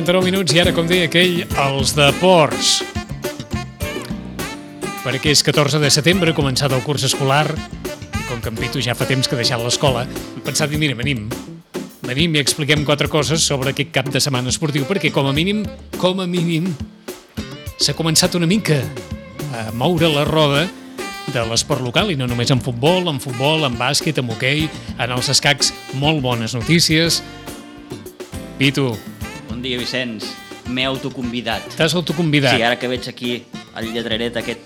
9 i 39 minuts i ara, com deia aquell, els deports. Perquè és 14 de setembre, començat el curs escolar, i com que en Pitu ja fa temps que ha deixat l'escola, he pensat, mira, venim, venim i expliquem quatre coses sobre aquest cap de setmana esportiu, perquè com a mínim, com a mínim, s'ha començat una mica a moure la roda de l'esport local, i no només en futbol, en futbol, en bàsquet, en hoquei, en els escacs, molt bones notícies. Pitu, Bon dia, Vicenç. M'he autoconvidat. t'has autoconvidat. Sí, ara que veig aquí el lletreret aquest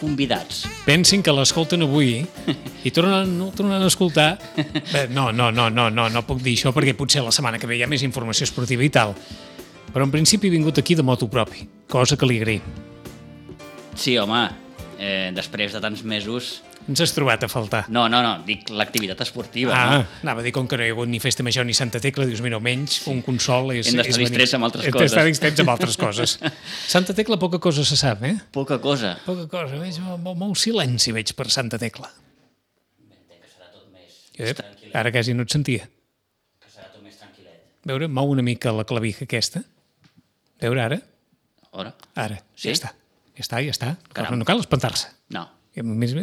convidats. Pensin que l'escolten avui i tornen, no tornen a escoltar... Bé, no, no, no, no, no, no puc dir això perquè potser la setmana que ve hi ha més informació esportiva i tal. Però en principi he vingut aquí de moto propi, cosa que li agraïm. Sí, home, eh, després de tants mesos... Ens has trobat a faltar. No, no, no, dic l'activitat esportiva. Ah, no? anava a dir, com que no hi ha hagut ni festa major ni Santa Tecla, dius, mira, almenys un consol és... Hem d'estar distrets amb altres Hem coses. d'estar distrets amb altres coses. Santa Tecla poca cosa se sap, eh? Poca cosa. Poca cosa, veig, molt, molt silenci veig per Santa Tecla. Ep, ara quasi no et sentia. Que serà tot més tranquil·let. A veure, mou una mica la clavija aquesta. A veure, ara. Ora? Ara. Sí? Ja està. Ja està, ja està. Caram. No cal espantar-se. No. I a més,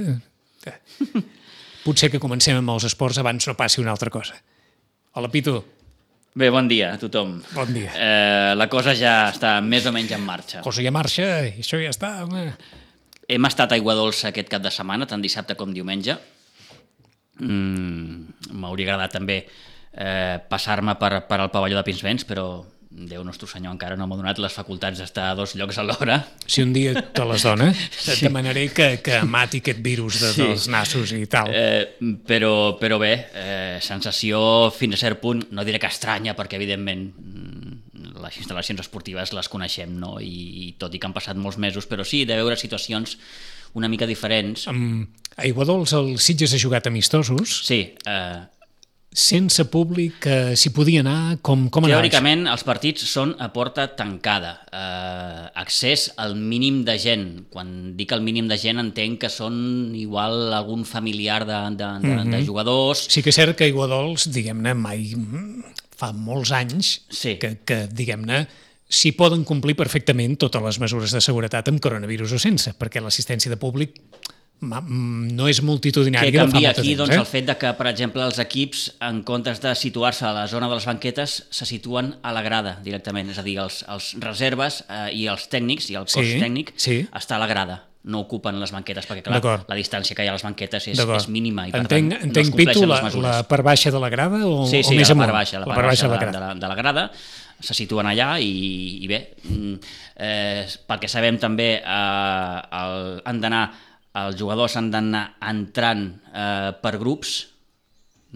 eh, Potser que comencem amb els esports abans no passi una altra cosa. Hola, Pitu. Bé, bon dia a tothom. Bon dia. Eh, la cosa ja està més o menys en marxa. Cosa ja marxa, i això ja està, home. Hem estat a Aigua Dolça aquest cap de setmana, tant dissabte com diumenge. Mm, M'hauria agradat també eh, passar-me per, per al pavelló de Pinsbens, però Déu nostre senyor encara no m'ha donat les facultats d'estar a dos llocs alhora. Si un dia te les dona, et demanaré que, que mati aquest virus de, Sí. dels nassos i tal. Eh, però, però bé, eh, sensació fins a cert punt, no diré que estranya, perquè evidentment mm, les instal·lacions esportives les coneixem, no? I, i tot i que han passat molts mesos, però sí, de veure situacions una mica diferents. Amb Aiguadols, el Sitges ha jugat amistosos, Sí, eh, sense públic, que s'hi podia anar, com, com anava? Teòricament, els partits són a porta tancada. Eh, accés al mínim de gent. Quan dic el mínim de gent entenc que són igual algun familiar de, de, de, Mhm. de jugadors. Sí que és cert que Aiguadols, diguem-ne, mai mm, fa molts anys Sí. que, que diguem-ne, s'hi poden complir perfectament totes les mesures de seguretat amb coronavirus o sense, perquè l'assistència de públic mm, no és Què de fa canvia aquí? temps. Doncs eh? el fet de que, per exemple, els equips, en comptes de situar-se a la zona de les banquetes, se situen a la grada directament. És a dir, els, els reserves eh, i els tècnics, i el cos Sí, tècnic, sí. està a la grada no ocupen les banquetes, perquè clar, la distància que hi ha a les banquetes és, és mínima i per entenc, tant no es entenc Pitu, compleixen la, les mesures. la part baixa de la grada o, Sí, sí, o més la amunt? part baixa, la part baixa de, la, de, la, de la grada, se situen allà i, i bé, mm, eh, pel que sabem també eh, el, han d'anar, els jugadors han d'anar entrant eh, per grups,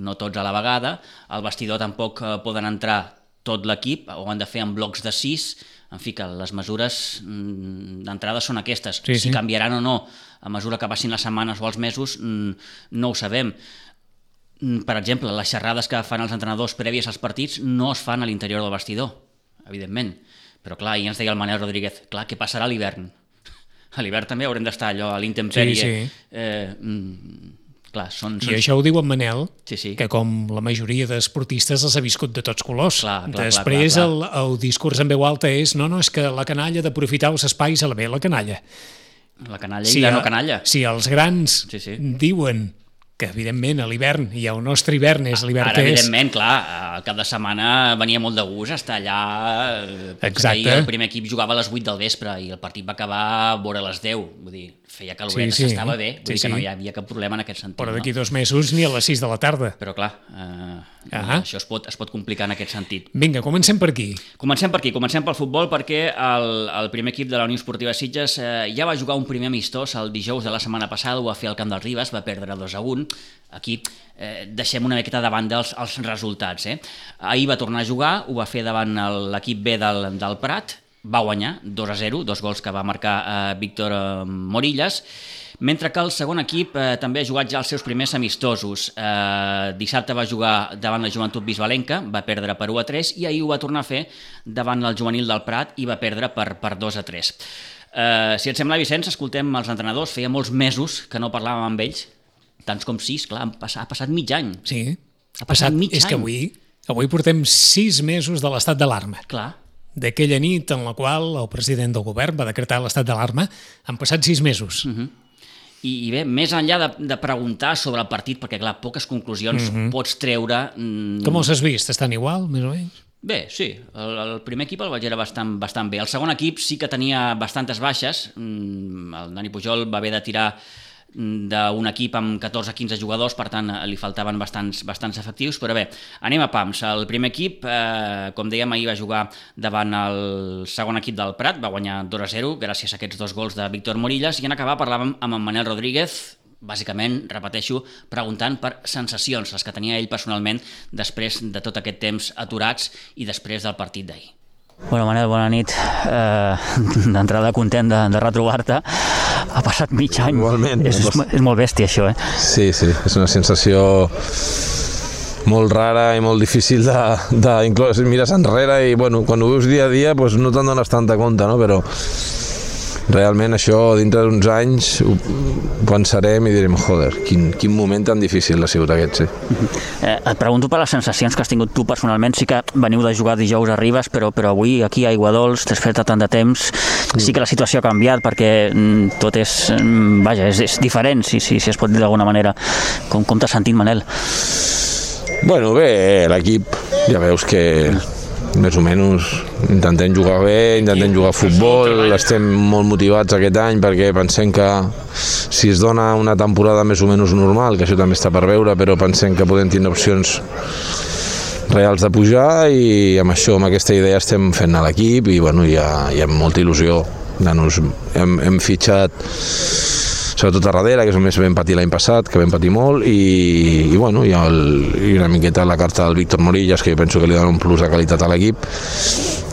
no tots a la vegada, al vestidor tampoc eh, poden entrar tot l'equip, ho han de fer en blocs de 6, en fi, que les mesures mm, d'entrada són aquestes. Sí, si sí. canviaran o no a mesura que passin les setmanes o els mesos, mm, no ho sabem. Mm, Per exemple, les xerrades que fan els entrenadors prèvies als partits no es fan a l'interior del vestidor, evidentment. Però clar, ahir ens deia el Manel Rodríguez, clar, què passarà a l'hivern? A l'hivern també haurem d'estar allò a l'intempèrie. Sí, sí. Eh, mm, clar, són... són... I això ho diu en Manel, Sí, sí. que com la majoria d'esportistes els ha viscut de tots colors. Clar, clar, clar, Després clar, El, el discurs en veu alta és no, no, és que la canalla d'aprofitar els espais a la bé, la canalla. La canalla i la no canalla. Si els grans Sí, sí. diuen que evidentment a l'hivern i el nostre hivern és l'hivern que és, evidentment, clar, cap de setmana venia molt de gust estar allà... eh, Exacte. ahir El primer equip jugava a les 8 del vespre i el partit va acabar a vora les 10. Vull dir, feia caloret, Sí, sí. s'estava bé. Sí, Vull dir que no sí. hi havia cap problema en aquest sentit. però no? d'aquí dos mesos ni a les 6 de la tarda. Però clar, eh, Ahà. això es pot, es pot complicar en aquest sentit. Vinga, comencem per aquí. Comencem per aquí, comencem pel futbol perquè el, el primer equip de la Unió Esportiva Sitges eh, ja va jugar un primer amistós el dijous de la setmana passada, ho va fer al Camp del Ribes, va perdre 2 a 1. Aquí eh, deixem una miqueta de banda els, els resultats. Eh? Ahir va tornar a jugar, ho va fer davant l'equip B del, del Prat, va guanyar 2 a 0, dos gols que va marcar eh, Víctor eh, Morillas, mentre que el segon equip eh, també ha jugat ja els seus primers amistosos. Eh, dissabte va jugar davant la Joventut Bisbalenca, va perdre per 1 a 3, i ahir ho va tornar a fer davant el juvenil del Prat i va perdre per, per 2 a 3. Eh, si et sembla, Vicenç, escoltem els entrenadors. Feia molts mesos que no parlàvem amb ells, tants com sis, clar, passat, ha passat mig any. Sí. Ha passat mig és que any. avui, avui portem sis mesos de l'estat d'alarma. Clar, d'aquella nit en la qual el president del govern va decretar l'estat d'alarma. Han passat sis mesos. Uh -huh. I, I bé, més enllà de, de preguntar sobre el partit, perquè clar, poques conclusions uh -huh. pots treure... Mm... Com els has vist? Estan igual, més o menys? Bé, sí. El, el primer equip el vaig veure bastant, bastant bé. El segon equip sí que tenia bastantes baixes. Mm, el Dani Pujol va haver de tirar d'un equip amb 14-15 jugadors, per tant li faltaven bastants, bastants efectius, però bé, anem a pams. El primer equip, eh, com dèiem, ahir va jugar davant el segon equip del Prat, va guanyar 2-0 gràcies a aquests dos gols de Víctor Morillas, i en acabar parlàvem amb en Manel Rodríguez, bàsicament, repeteixo, preguntant per sensacions, les que tenia ell personalment després de tot aquest temps aturats i després del partit d'ahir. Bueno, Manel, bona nit. Eh, D'entrada content de, de retrobar-te. Ha passat mig any. Igualment. És, és, és molt bèstia, això, eh? Sí, sí, és una sensació molt rara i molt difícil de, de inclús mires enrere i bueno, quan ho veus dia a dia doncs no te'n dones tanta compte, no? però realment això dintre d'uns anys ho pensarem i direm, joder, quin, quin moment tan difícil ha sigut aquest, sí. Eh, et pregunto per les sensacions que has tingut tu personalment, sí que veniu de jugar dijous a Ribes, però, però avui aquí a Aiguadols, després de tant de temps, sí que la situació ha canviat perquè mm, tot és, mm, vaja, és, és diferent, si, si, si es pot dir d'alguna manera. Com, com t'has sentit, Manel? Bueno, bé, l'equip ja veus que més o menys intentem jugar bé, intentem jugar a futbol, estem molt motivats aquest any perquè pensem que si es dona una temporada més o menys normal, que això també està per veure, però pensem que podem tenir opcions reals de pujar i amb això, amb aquesta idea estem fent a l'equip i bueno, hi, ha, hi ha molta il·lusió. Hem, hem fitxat sobretot a darrere, que és el més vam patir l'any passat, que vam patir molt, i, i, bueno, ha el, i una miqueta la carta del Víctor Morillas, que jo penso que li dona un plus de qualitat a l'equip.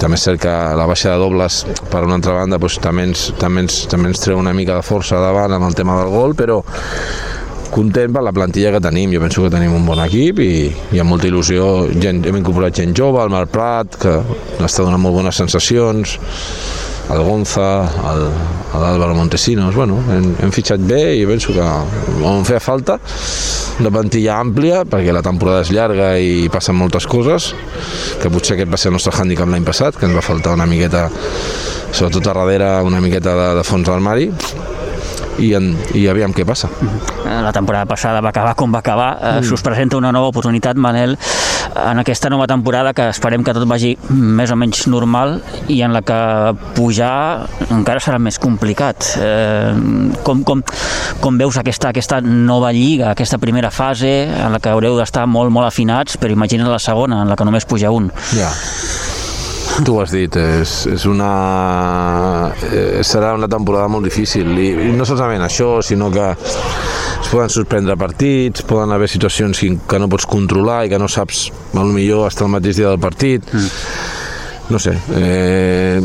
També és cert que la baixa de dobles, per una altra banda, doncs, també, ens, també, ens, també ens treu una mica de força davant amb el tema del gol, però content per la plantilla que tenim, jo penso que tenim un bon equip i hi ha molta il·lusió, gent, hem incorporat gent jove, el Marc Prat, que està donant molt bones sensacions, el Gonza, l'Àlvaro Montesinos, bueno, hem, hem fitxat bé i penso que on feia falta una plantilla àmplia perquè la temporada és llarga i passen moltes coses que potser aquest va ser el nostre hàndicap l'any passat que ens va faltar una miqueta sobretot a darrere una miqueta de, de fons d'armari i, en, i aviam què passa. Eh, la temporada passada va acabar com va acabar. Mm. S'us presenta una nova oportunitat, Manel, en aquesta nova temporada que esperem que tot vagi més o menys normal i en la que pujar encara serà més complicat. Eh, com, com, com veus aquesta, aquesta nova lliga, aquesta primera fase en la que haureu d'estar molt, molt afinats, però imagina't la segona, en la que només puja un. Ja. Tu ho has dit, és, és una... Eh, serà una temporada molt difícil i, i no solament això, sinó que es poden suspendre partits, poden haver situacions que no pots controlar i que no saps, millor hasta el mateix dia del partit. Mm no sé, eh,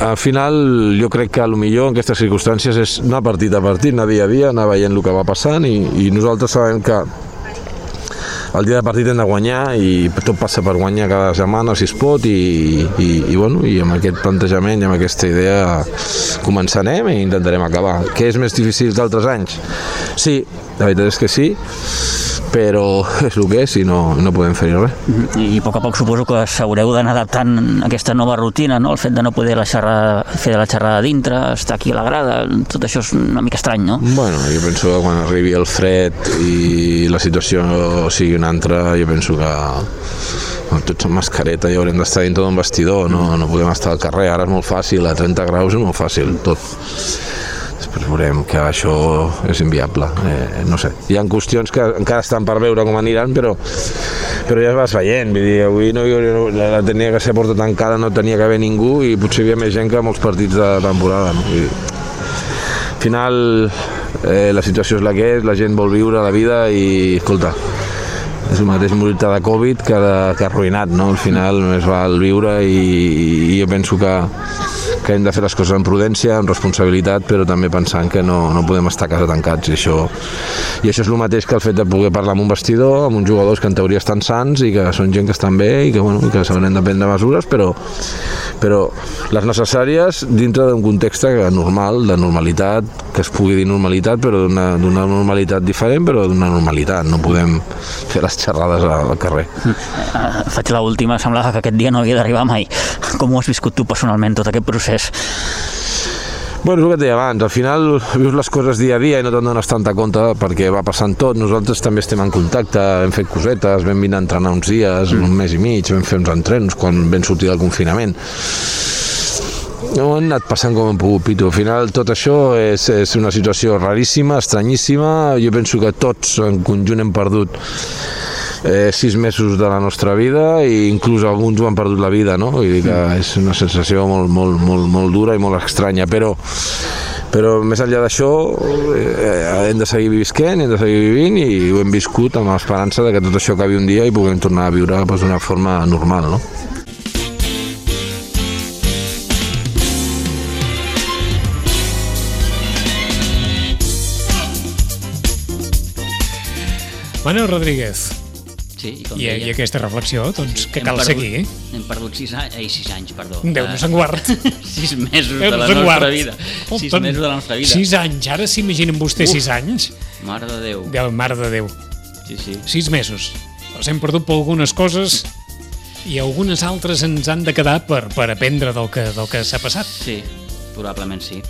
al final jo crec que a lo millor en aquestes circumstàncies és anar partit a partit, anar dia a dia, anar veient el que va passant i, i nosaltres sabem que el dia de partit hem de guanyar i tot passa per guanyar cada setmana si es pot i, i, i, bueno, i amb aquest plantejament i amb aquesta idea començarem i intentarem acabar. Què és més difícil que altres anys? Sí, la veritat és que sí, però és el que és i no, no podem fer res. I a poc a poc suposo que s'haureu d'anar adaptant a aquesta nova rutina, no? el fet de no poder la xerrada, fer de la xerrada dintre, estar aquí a la grada, tot això és una mica estrany, no? Bueno, jo penso que quan arribi el fred i la situació sigui una altra, jo penso que tots amb mascareta i haurem d'estar dintre d'un vestidor, no, no podem estar al carrer, ara és molt fàcil, a 30 graus és molt fàcil, tot després veurem que això és inviable. Eh, no sé, hi ha qüestions que encara estan per veure com aniran, però, però ja es vas veient. Vull dir, avui no, jo, la tenia que ser porta tancada, no tenia que haver ningú i potser hi havia més gent que molts partits de temporada. No? Vull dir, al final eh, la situació és la que és, la gent vol viure la vida i, escolta, és el mateix morir-te de Covid que, de, que arruïnat, no? Al final només val viure i, i jo penso que, que hem de fer les coses amb prudència, amb responsabilitat, però també pensant que no, no podem estar a casa tancats. I això, I això és el mateix que el fet de poder parlar amb un vestidor, amb uns jugadors que en teoria estan sants i que són gent que estan bé i que, bueno, que s'hauran de prendre mesures, però, però les necessàries dintre d'un context normal, de normalitat, que es pugui dir normalitat, però d'una normalitat diferent, però d'una normalitat. No podem fer les xerrades al carrer. Uh, faig l'última, semblava que aquest dia no havia d'arribar mai. Com ho has viscut tu personalment, tot aquest procés? Bueno, és el que et deia abans, al final vius les coses dia a dia i no te'n dones tanta compte perquè va passant tot, nosaltres també estem en contacte, hem fet cosetes, vam vindre a entrenar uns dies, mm. un mes i mig, vam fer uns entrenos quan vam sortir del confinament. No han anat passant com hem pogut, Pitu. Al final tot això és, és una situació raríssima, estranyíssima. Jo penso que tots en conjunt hem perdut eh, sis mesos de la nostra vida i inclús alguns ho han perdut la vida, no? Vull dir que és una sensació molt, molt, molt, molt dura i molt estranya, però però més enllà d'això eh, hem de seguir visquent, hem de seguir vivint i ho hem viscut amb l'esperança de que tot això acabi un dia i puguem tornar a viure doncs, d'una forma normal, no? Manel Rodríguez, Sí, i, com I, deia, I aquesta reflexió, doncs, que hem cal perdut, seguir. Hem perdut sis anys, ai, sis anys, perdó. Déu-nos en guard. sis mesos Déu de la nos nostra guard. vida. Oh, Sis mesos de la nostra vida. Sis anys, ara s'imaginen vostès sis anys? Mare de Déu. Déu, mare de Déu. Sí, sí. Sis mesos. Els hem perdut per algunes coses i algunes altres ens han de quedar per, per aprendre del que, del que s'ha passat. Sí, probablement sí.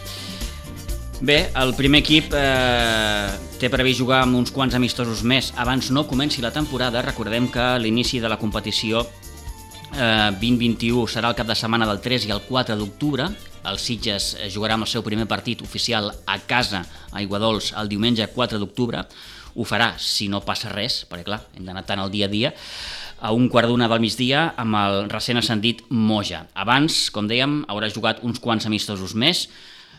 Bé, el primer equip eh, té previst jugar amb uns quants amistosos més. Abans no comenci la temporada, recordem que l'inici de la competició eh, 2021 serà el cap de setmana del 3 i el 4 d'octubre. El Sitges eh, jugarà amb el seu primer partit oficial a casa, a Iguadols, el diumenge 4 d'octubre. Ho farà si no passa res, perquè clar, hem d'anar tant al dia a dia, a un quart d'una del migdia amb el recent ascendit Moja. Abans, com dèiem, haurà jugat uns quants amistosos més,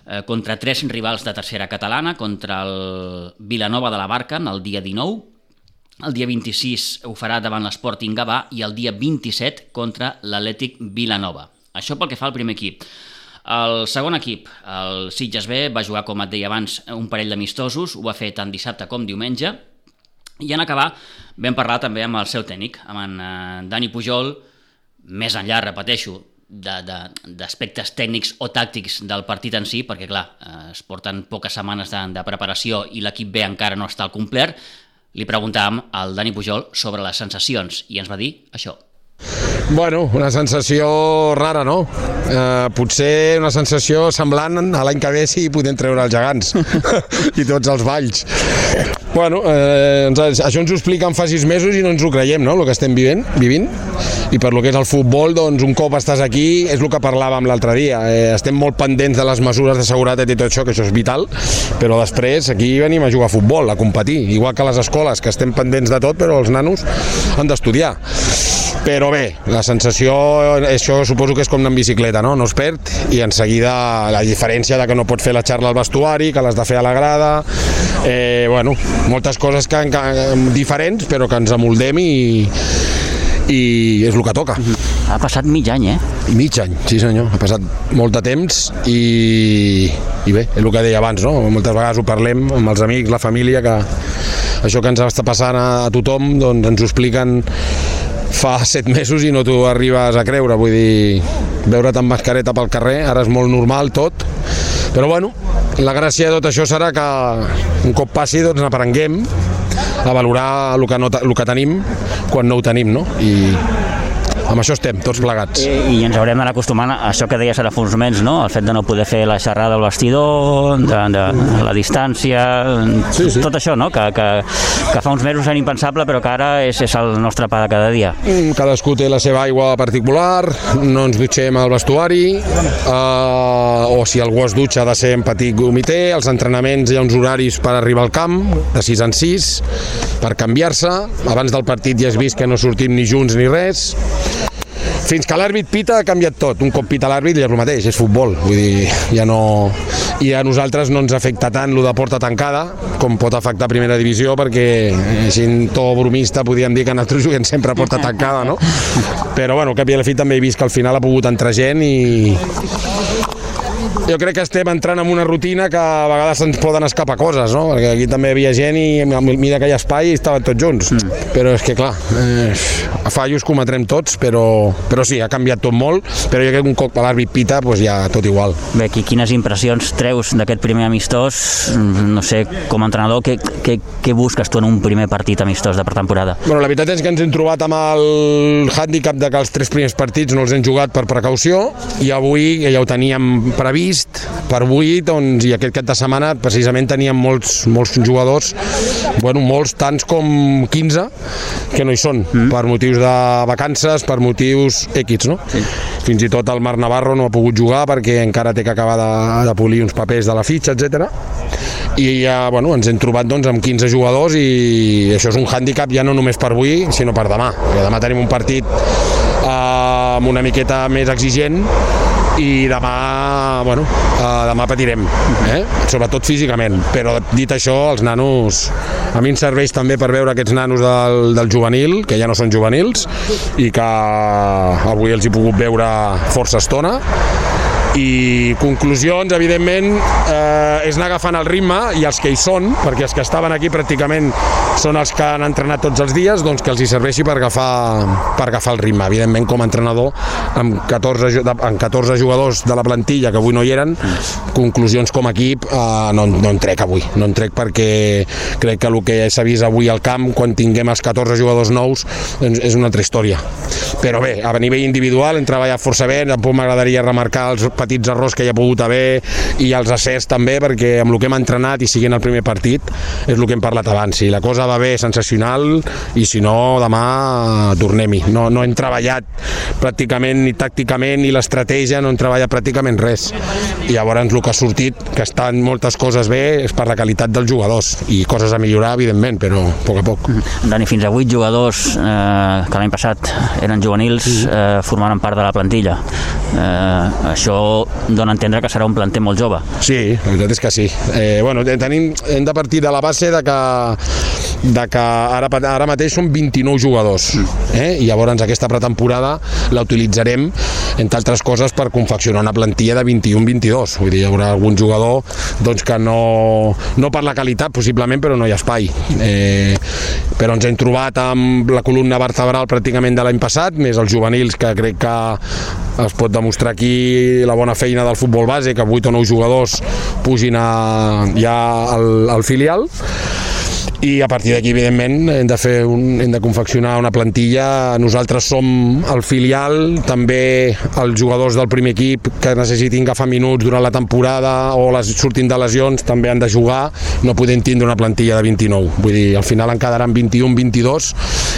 eh, contra tres rivals de tercera catalana, contra el Vilanova de la Barca el dia 19, el dia 26 ho farà davant l'Sporting Gavà i el dia 27 contra l'Atlètic Vilanova. Això pel que fa al primer equip. El segon equip, el Sitges B, va jugar, com et deia abans, un parell d'amistosos, ho va fer tant dissabte com diumenge, i en acabar vam parlar també amb el seu tècnic, amb en eh, Dani Pujol, més enllà, repeteixo, d'aspectes tècnics o tàctics del partit en si, perquè clar, eh, es porten poques setmanes de, de preparació i l'equip B encara no està al complet, li preguntàvem al Dani Pujol sobre les sensacions i ens va dir això. Bueno, una sensació rara, no? Eh, potser una sensació semblant a l'any que ve si podem treure els gegants i tots els valls. Bueno, eh, ens, això ens ho expliquen fa sis mesos i no ens ho creiem, no?, el que estem vivint, vivint. I per lo que és el futbol, doncs un cop estàs aquí, és el que parlàvem l'altre dia, eh, estem molt pendents de les mesures de seguretat i tot això, que això és vital, però després aquí venim a jugar a futbol, a competir, igual que a les escoles, que estem pendents de tot, però els nanos han d'estudiar. Però bé, la sensació, això suposo que és com anar en bicicleta, no? No es perd i en seguida la diferència de que no pots fer la xarra al vestuari, que l'has de fer a la grada, eh, bueno, moltes coses que, que, diferents però que ens amoldem i, i és el que toca. Ha passat mig any, eh? Mig any, sí senyor, ha passat molt de temps i, i bé, és el que deia abans, no? Moltes vegades ho parlem amb els amics, la família, que això que ens està passant a, a tothom doncs ens ho expliquen fa set mesos i no t'ho arribes a creure, vull dir, veure't amb mascareta pel carrer, ara és molt normal tot, però bueno, la gràcia de tot això serà que un cop passi doncs n'aprenguem a valorar el que, no, el que tenim quan no ho tenim, no? I amb això estem, tots plegats. I ens haurem d'anar acostumant a això que deies ara fa uns moments, no? El fet de no poder fer la xerrada al vestidor, de, de la distància, Sí, sí. tot això, no? Que, que, que fa uns mesos era impensable, però que ara és, és el nostre pa de cada dia. Mm, Cadascú té la seva aigua particular, no ens dutxem al vestuari, eh, o si algú es dutxa ha de ser en petit comitè, als entrenaments hi ha uns horaris per arribar al camp, de 6 en 6, per canviar-se, abans del partit ja has vist que no sortim ni junts ni res, fins que l'àrbit pita ha canviat tot. Un cop pita l'àrbit ja és el mateix, és futbol. Vull dir, ja no... I a nosaltres no ens afecta tant lo de porta tancada com pot afectar primera divisió perquè eh, així en to bromista podríem dir que nosaltres juguem sempre a porta tancada, no? Però bueno, cap i a la fi també he vist que al final ha pogut entrar gent i jo crec que estem entrant en una rutina que a vegades ens poden escapar coses, no? Perquè aquí també hi havia gent i mira aquell espai i estaven tots junts. Mm. Però és que, clar, eh, fallos cometrem tots, però, però sí, ha canviat tot molt, però jo crec que un cop l'àrbit pita, doncs ja tot igual. Bé, aquí, quines impressions treus d'aquest primer amistós? No sé, com a entrenador, què, què, què busques tu en un primer partit amistós de pretemporada? Bueno, la veritat és que ens hem trobat amb el hàndicap de que els tres primers partits no els hem jugat per precaució i avui ja ho teníem previst per 8, doncs, i aquest cap de setmana precisament teníem molts, molts jugadors, bueno, molts, tants com 15, que no hi són, mm. per motius de vacances, per motius X, no? Sí. Fins i tot el Marc Navarro no ha pogut jugar perquè encara té que acabar de, de polir uns papers de la fitxa, etc. I ja, bueno, ens hem trobat doncs, amb 15 jugadors i això és un hàndicap ja no només per avui, sinó per demà. Perquè demà tenim un partit eh, amb una miqueta més exigent i demà, bueno, uh, demà patirem, eh? sobretot físicament, però dit això, els nanos, a mi em serveix també per veure aquests nanos del, del juvenil, que ja no són juvenils, i que avui els he pogut veure força estona, i conclusions, evidentment, eh, és anar agafant el ritme i els que hi són, perquè els que estaven aquí pràcticament són els que han entrenat tots els dies, doncs que els hi serveixi per agafar, per agafar el ritme. Evidentment, com a entrenador, amb 14, amb 14 jugadors de la plantilla que avui no hi eren, conclusions com a equip eh, no, no en trec avui. No en trec perquè crec que el que s'ha vist avui al camp, quan tinguem els 14 jugadors nous, doncs és una altra història. Però bé, a nivell individual hem treballat força bé, tampoc m'agradaria remarcar els petits errors que hi ha pogut haver i els acerts també, perquè amb el que hem entrenat i siguent el primer partit és el que hem parlat abans. Si la cosa va bé, sensacional, i si no, demà tornem-hi. No, no hem treballat pràcticament ni tàcticament ni l'estratègia, no hem treballat pràcticament res. I llavors el que ha sortit, que estan moltes coses bé, és per la qualitat dels jugadors i coses a millorar, evidentment, però a poc a poc. Dani, fins a 8 jugadors eh, que l'any passat eren juvenils eh, formaran part de la plantilla. Eh, això dona a entendre que serà un planter molt jove. Sí, la veritat és que sí. Eh, bueno, tenim, hem de partir de la base de que, de que ara, ara mateix són 29 jugadors eh? i llavors aquesta pretemporada la utilitzarem entre altres coses per confeccionar una plantilla de 21-22 vull dir, hi haurà algun jugador doncs, que no, no per la qualitat possiblement però no hi ha espai eh, però ens hem trobat amb la columna vertebral pràcticament de l'any passat més els juvenils que crec que es pot demostrar aquí la bona feina del futbol base, que 8 o 9 jugadors pugin a, ja al, al filial i a partir d'aquí, evidentment, hem de, fer un, hem de confeccionar una plantilla. Nosaltres som el filial, també els jugadors del primer equip que necessitin agafar minuts durant la temporada o les surtin de lesions també han de jugar, no podem tindre una plantilla de 29. Vull dir, al final en quedaran 21-22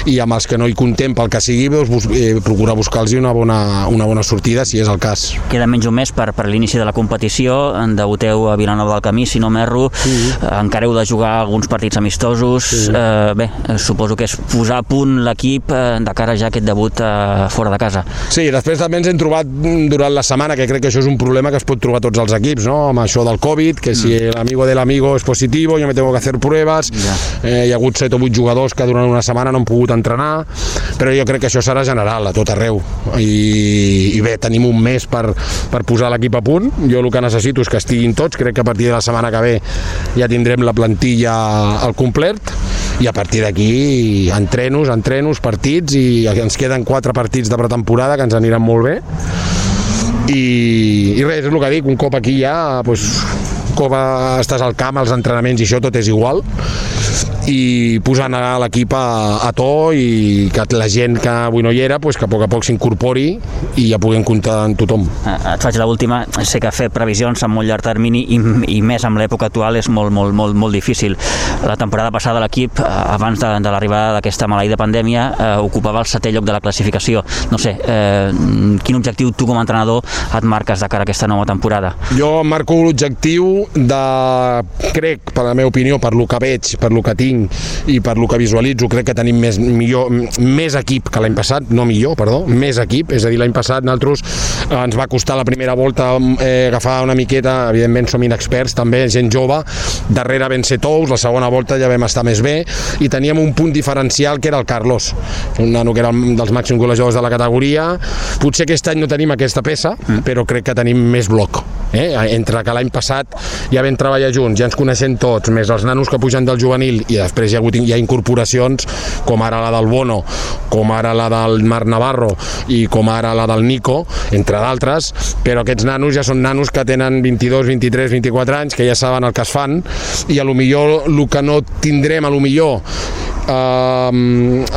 i amb els que no hi contem pel que sigui, doncs, bus eh, procurar buscar-los una bona, una bona sortida, si és el cas. Queda menys un mes per, per l'inici de la competició, en debuteu a Vilanova del Camí, si no m'erro, sí. encara heu de jugar alguns partits amistosos amistosos. Sí. Eh, bé, suposo que és posar a punt l'equip eh, de cara ja a aquest debut eh, fora de casa. Sí, després també ens hem trobat durant la setmana, que crec que això és un problema que es pot trobar tots els equips, no? amb això del Covid, que si mm. l'amigo de l'amigo és positivo, jo me tengo que hacer pruebas, ja. eh, hi ha hagut 7 o 8 jugadors que durant una setmana no han pogut entrenar, però jo crec que això serà general a tot arreu. I, i bé, tenim un mes per, per posar l'equip a punt, jo el que necessito és que estiguin tots, crec que a partir de la setmana que ve ja tindrem la plantilla al complet complert i a partir d'aquí entrenos, entrenos, partits i ens queden quatre partits de pretemporada que ens aniran molt bé. I, i res, és el que dic, un cop aquí ja doncs, cop estàs al camp, als entrenaments i això tot és igual i posant l'equip a, a to i que la gent que avui no hi era pues, que a poc a poc s'incorpori i ja puguem comptar amb tothom. Eh, et faig l'última, sé que fer previsions a molt llarg termini i, i més amb l'època actual és molt, molt, molt, molt difícil. La temporada passada l'equip, eh, abans de, de l'arribada d'aquesta maleïda pandèmia, eh, ocupava el setè lloc de la classificació. No sé, eh, quin objectiu tu com a entrenador et marques de cara a aquesta nova temporada? Jo marco l'objectiu de, crec, per la meva opinió, per lo que veig, per lo que tinc, tinc i per lo que visualitzo crec que tenim més, millor, més equip que l'any passat, no millor, perdó, més equip, és a dir, l'any passat nosaltres eh, ens va costar la primera volta eh, agafar una miqueta, evidentment som inexperts també, gent jove, darrere vam ser tous, la segona volta ja vam estar més bé i teníem un punt diferencial que era el Carlos, un nano que era dels màxims golejadors de la categoria, potser aquest any no tenim aquesta peça, mm. però crec que tenim més bloc Eh? Entre que l'any passat ja vam treballar junts, ja ens coneixem tots, més els nanos que pugen del juvenil i després hi ha, hagut, hi ha incorporacions com ara la del Bono, com ara la del Marc Navarro i com ara la del Nico, entre d'altres, però aquests nanos ja són nanos que tenen 22, 23, 24 anys, que ja saben el que es fan i a lo millor el que no tindrem a lo millor eh,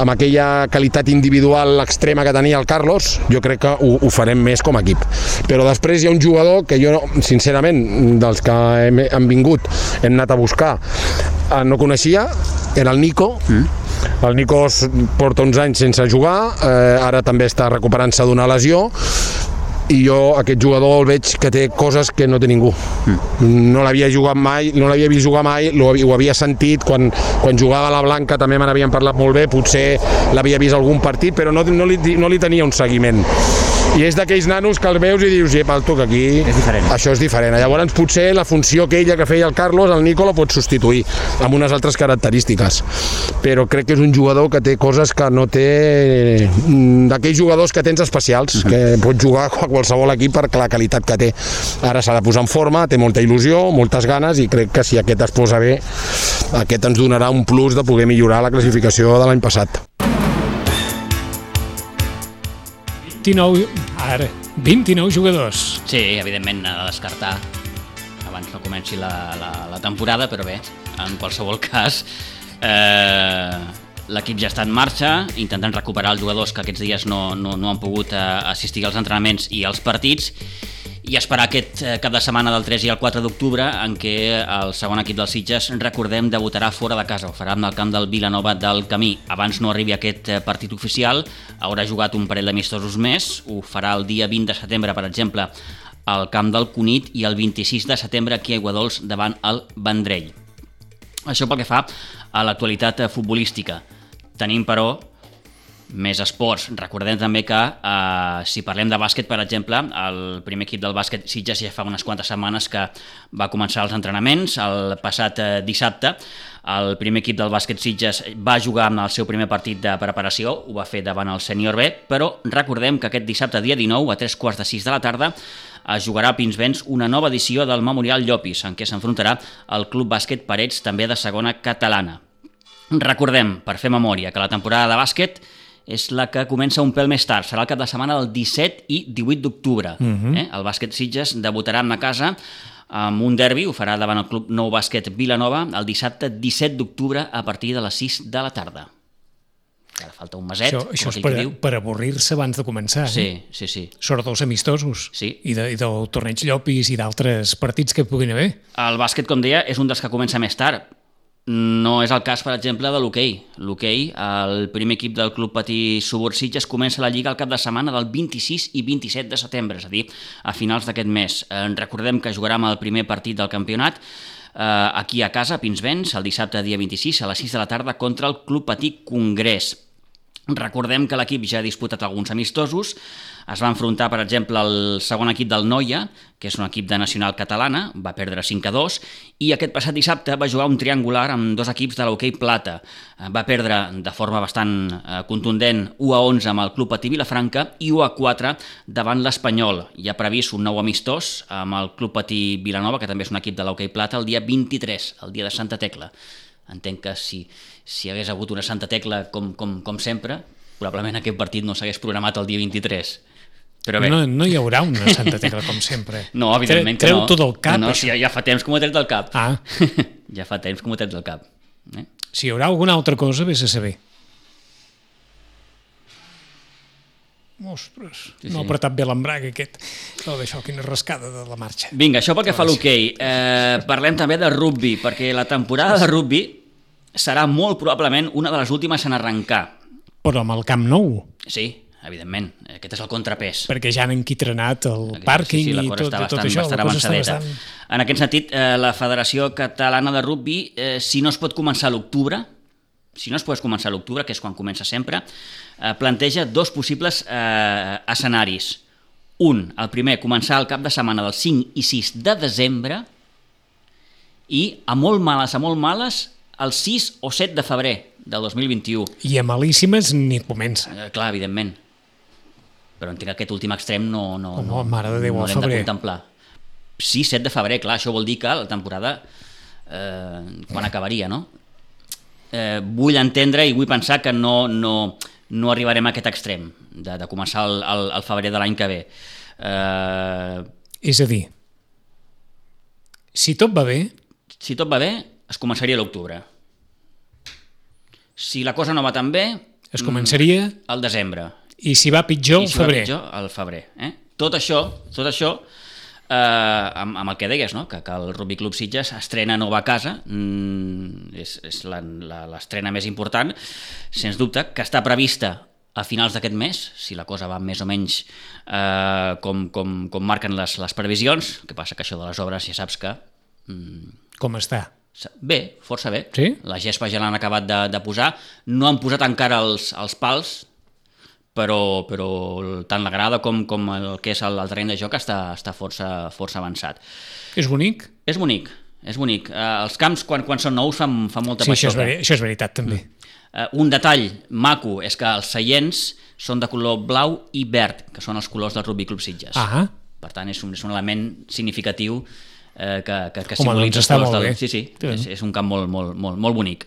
amb aquella qualitat individual extrema que tenia el Carlos, jo crec que ho, ho farem més com a equip. Però després hi ha un jugador que jo, sincerament, dels que hem, hem vingut, hem anat a buscar, no coneixia, era el Nico, mm. El Nico porta uns anys sense jugar, eh, ara també està recuperant-se d'una lesió, i jo aquest jugador el veig que té coses que no té ningú. Mm. No l'havia jugat mai, no l'havia vist jugar mai, ho, ho havia sentit quan, quan jugava a la Blanca, també me n'havien parlat molt bé, potser l'havia vist algun partit, però no, no, li, no li tenia un seguiment. I és d'aquells nanos que el veus i dius, ep, el toc aquí, és diferent. això és diferent. Llavors potser la funció que ella que feia el Carlos, el Nico la pot substituir amb unes altres característiques. Però crec que és un jugador que té coses que no té mm, d'aquells jugadors que tens especials, -huh. que pot jugar a qualsevol equip per la qualitat que té. Ara s'ha de posar en forma, té molta il·lusió, moltes ganes i crec que si aquest es posa bé, aquest ens donarà un plus de poder millorar la classificació de l'any passat. 29, ara, 29 jugadors. Sí, evidentment, de descartar abans no comenci la, la, la temporada, però bé, en qualsevol cas, eh, l'equip ja està en marxa, intentant recuperar els jugadors que aquests dies no, no, no han pogut eh, assistir als entrenaments i als partits, i esperar aquest eh, cap de setmana del 3 i el 4 d'octubre en què el segon equip dels Sitges, recordem, debutarà fora de casa, ho farà en el camp del Vilanova del Camí. Abans no arribi aquest eh, partit oficial, haurà jugat un parell d'amistosos més, ho farà el dia 20 de setembre, per exemple, al camp del Cunit i el 26 de setembre aquí a Aiguadols davant el Vendrell. Això pel que fa a l'actualitat eh, futbolística. Tenim, però, més esports. Recordem també que eh, si parlem de bàsquet, per exemple, el primer equip del bàsquet Sitges ja fa unes quantes setmanes que va començar els entrenaments. El passat eh, dissabte el primer equip del bàsquet Sitges va jugar amb el seu primer partit de preparació, ho va fer davant el sènior B, però recordem que aquest dissabte, dia 19, a tres quarts de sis de la tarda, es jugarà a Pinsbens una nova edició del Memorial Llopis, en què s'enfrontarà el Club Bàsquet Parets, també de segona catalana. Recordem, per fer memòria, que la temporada de bàsquet és la que comença un pèl més tard, serà el cap de setmana del 17 i 18 d'octubre. Uh -huh. eh? El bàsquet Sitges debutarà en la casa amb un derbi, ho farà davant el Club Nou Bàsquet Vilanova el dissabte 17 d'octubre a partir de les 6 de la tarda. Ara falta un meset, això, això és per, diu. per avorrir-se abans de començar. Sí, eh? sí, sí. Sort dels amistosos. Sí. I, de, i del torneig Llopis i d'altres partits que puguin haver. El bàsquet, com deia, és un dels que comença més tard no és el cas, per exemple, de l'hoquei. L'hoquei, el primer equip del Club Patí Subursitges comença la Lliga al cap de setmana del 26 i 27 de setembre, és a dir, a finals d'aquest mes. Eh, recordem que jugarem el primer partit del campionat eh, aquí a casa, a Pinsbens, el dissabte dia 26 a les 6 de la tarda contra el Club Patí Congrés. Recordem que l'equip ja ha disputat alguns amistosos, es va enfrontar, per exemple, al segon equip del Noia, que és un equip de nacional catalana, va perdre 5 a 2, i aquest passat dissabte va jugar un triangular amb dos equips de l'hoquei Plata. Eh, va perdre de forma bastant eh, contundent 1 a 11 amb el Club Patí Vilafranca i 1 a 4 davant l'Espanyol. Hi ha previst un nou amistós amb el Club Patí Vilanova, que també és un equip de l'hoquei Plata, el dia 23, el dia de Santa Tecla. Entenc que si, si hagués hagut una Santa Tecla com, com, com sempre, probablement aquest partit no s'hagués programat el dia 23 però bé. No, no hi haurà una Santa Tecla com sempre. No, evidentment que no. Treu tot el cap, no, no, si ja, ja fa temps que m'ho he tret del cap. Ah. ja fa temps que m'ho he tret del cap. Eh? Si hi haurà alguna altra cosa, vés a saber. Ostres, sí, no ha apretat bé l'embrague aquest. Oh, d'això, quina rascada de la marxa. Vinga, això pel que fa a l'hoquei. Eh, parlem també de rugby, perquè la temporada de rugby serà molt probablement una de les últimes en arrencar. Però amb el Camp Nou. Sí, evidentment. Aquest és el contrapès. Perquè ja han enquitrenat el pàrquing sí, sí, i tot, està tot bastant, això. Bastant avançadeta. Bastant... En aquest sentit, eh, la Federació Catalana de Rugby, eh, si no es pot començar a l'octubre, si no es pot començar a l'octubre, que és quan comença sempre, eh, planteja dos possibles eh, escenaris. Un, el primer, començar el cap de setmana del 5 i 6 de desembre i, a molt males, a molt males, el 6 o 7 de febrer del 2021. I a malíssimes ni comença. Eh, clar, evidentment. Però entenc que aquest últim extrem no, no, Home, no, mare de Déu, no l'hem de contemplar. 6-7 de febrer, clar, això vol dir que la temporada eh, quan acabaria, no? Eh, vull entendre i vull pensar que no, no, no arribarem a aquest extrem de, de començar el, el, el febrer de l'any que ve. Eh, És a dir, si tot va bé, si tot va bé, es començaria l'octubre. Si la cosa no va tan bé, es començaria, al desembre. I si va pitjor, I si va febrer. pitjor, al febrer. Eh? Tot això, tot això eh, amb, amb el que deies, no? que, que el Rugby Club Sitges estrena nova casa, mm, és, és l'estrena més important, sens dubte, que està prevista a finals d'aquest mes, si la cosa va més o menys eh, com, com, com marquen les, les previsions, que passa que això de les obres ja saps que mm, Com està? Bé, força bé. Sí? La gespa ja l'han acabat de, de posar. No han posat encara els, els pals, però, però tant la grada com, com el que és el, el terreny de joc està, està força, força avançat. És bonic? És bonic, és bonic. Eh, els camps, quan, quan són nous, fan, fan molta Sí, això és, veri això és veritat, també. Eh, un detall maco és que els seients són de color blau i verd, que són els colors del Rugby Club Sitges. Ah, Per tant, és un, és un element significatiu eh, que, que, que Home, simbolitza doncs està els colors molt del... bé. Sí, sí, Sí. és, és un camp molt, molt, molt, molt bonic.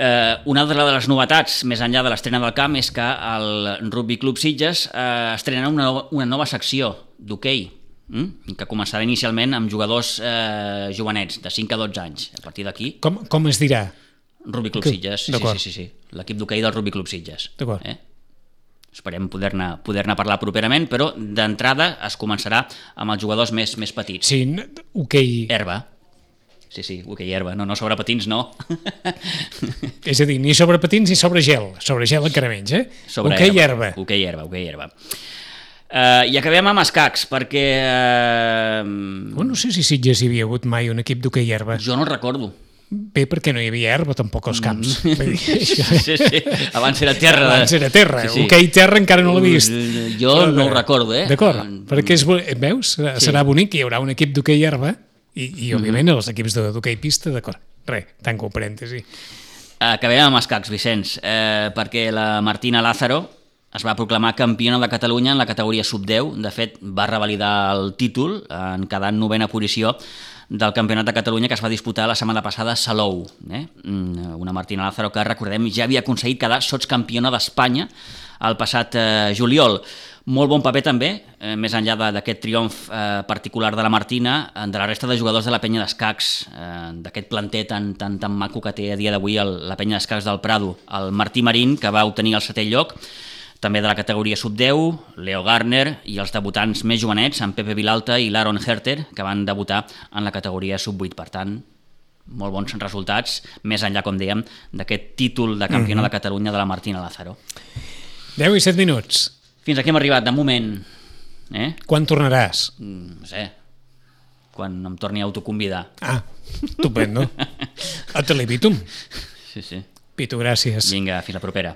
Eh, una altra de les novetats, més enllà de l'estrena del camp, és que el Rugby Club Sitges eh, estrena una nova, una nova secció d'hoquei, mm? que començarà inicialment amb jugadors eh, jovenets, de 5 a 12 anys. A partir d'aquí, com, com es dirà? Rugby Club Que- Sitges, sí, sí, sí, sí, l'equip d'hoquei del Rugby Club Sitges. D'acord. Eh? Esperem poder-ne poder parlar properament, però d'entrada es començarà amb els jugadors més, més petits. Sí, hoquei... Herba. Sí, sí, hoquei herba. No, no sobre patins, no. És a dir, ni sobre patins ni sobre gel. Sobre gel encara menys, eh? sobre hoquei herba. Hoquei herba, hoquei herba. Uh, I acabem amb escacs, perquè uh, Oh, no sé si Sitges hi havia hagut mai un equip d'hoquei herba. jo no recordo. Bé, perquè no hi havia herba tampoc als camps. Mm. Sí, sí, abans era terra. Abans era terra. Sí, sí. Hoquei terra encara no l'he vist. Uh, Jo no ho recordo, eh? D'acord, perquè és, veus, serà, Sí. bonic, hi haurà un equip d'hoquei herba i, i òbviament els equips de- d'hoquei pista, d'acord. Res, tanco el parèntesi. Acabem amb escacs, Vicenç, eh, perquè la Martina Lázaro es va proclamar campiona de Catalunya en la categoria sub-10. De fet, va revalidar el títol en quedar en novena posició del Campionat de Catalunya que es va disputar la setmana passada a Salou. Eh? Mm, Una Martina Lázaro que, recordem, ja havia aconseguit quedar sotscampiona d'Espanya el passat eh, juliol. Molt bon paper també, eh, més enllà d'aquest triomf eh, particular de la Martina, de la resta de jugadors de la penya d'escacs, eh, d'aquest planter tan, tan, tan maco que té a dia d'avui la penya d'escacs del Prado. El Martí Marín, que va obtenir el setè lloc, també de la categoria sub-10, Leo Garner i els debutants més jovenets, en Pepe Vilalta i l'Aaron Herter, que van debutar en la categoria sub-8. Per tant, molt bons resultats, més enllà, com dèiem, d'aquest títol de campiona de Catalunya de la Martina Lázaro. 10 i 7 minuts. Fins aquí hem arribat, de moment. Eh? Quan tornaràs? Mm, No sé, quan em torni a autoconvidar. Ah, estupendo. A Televitum. Sí, sí. Pitu, gràcies. Vinga, fins la propera.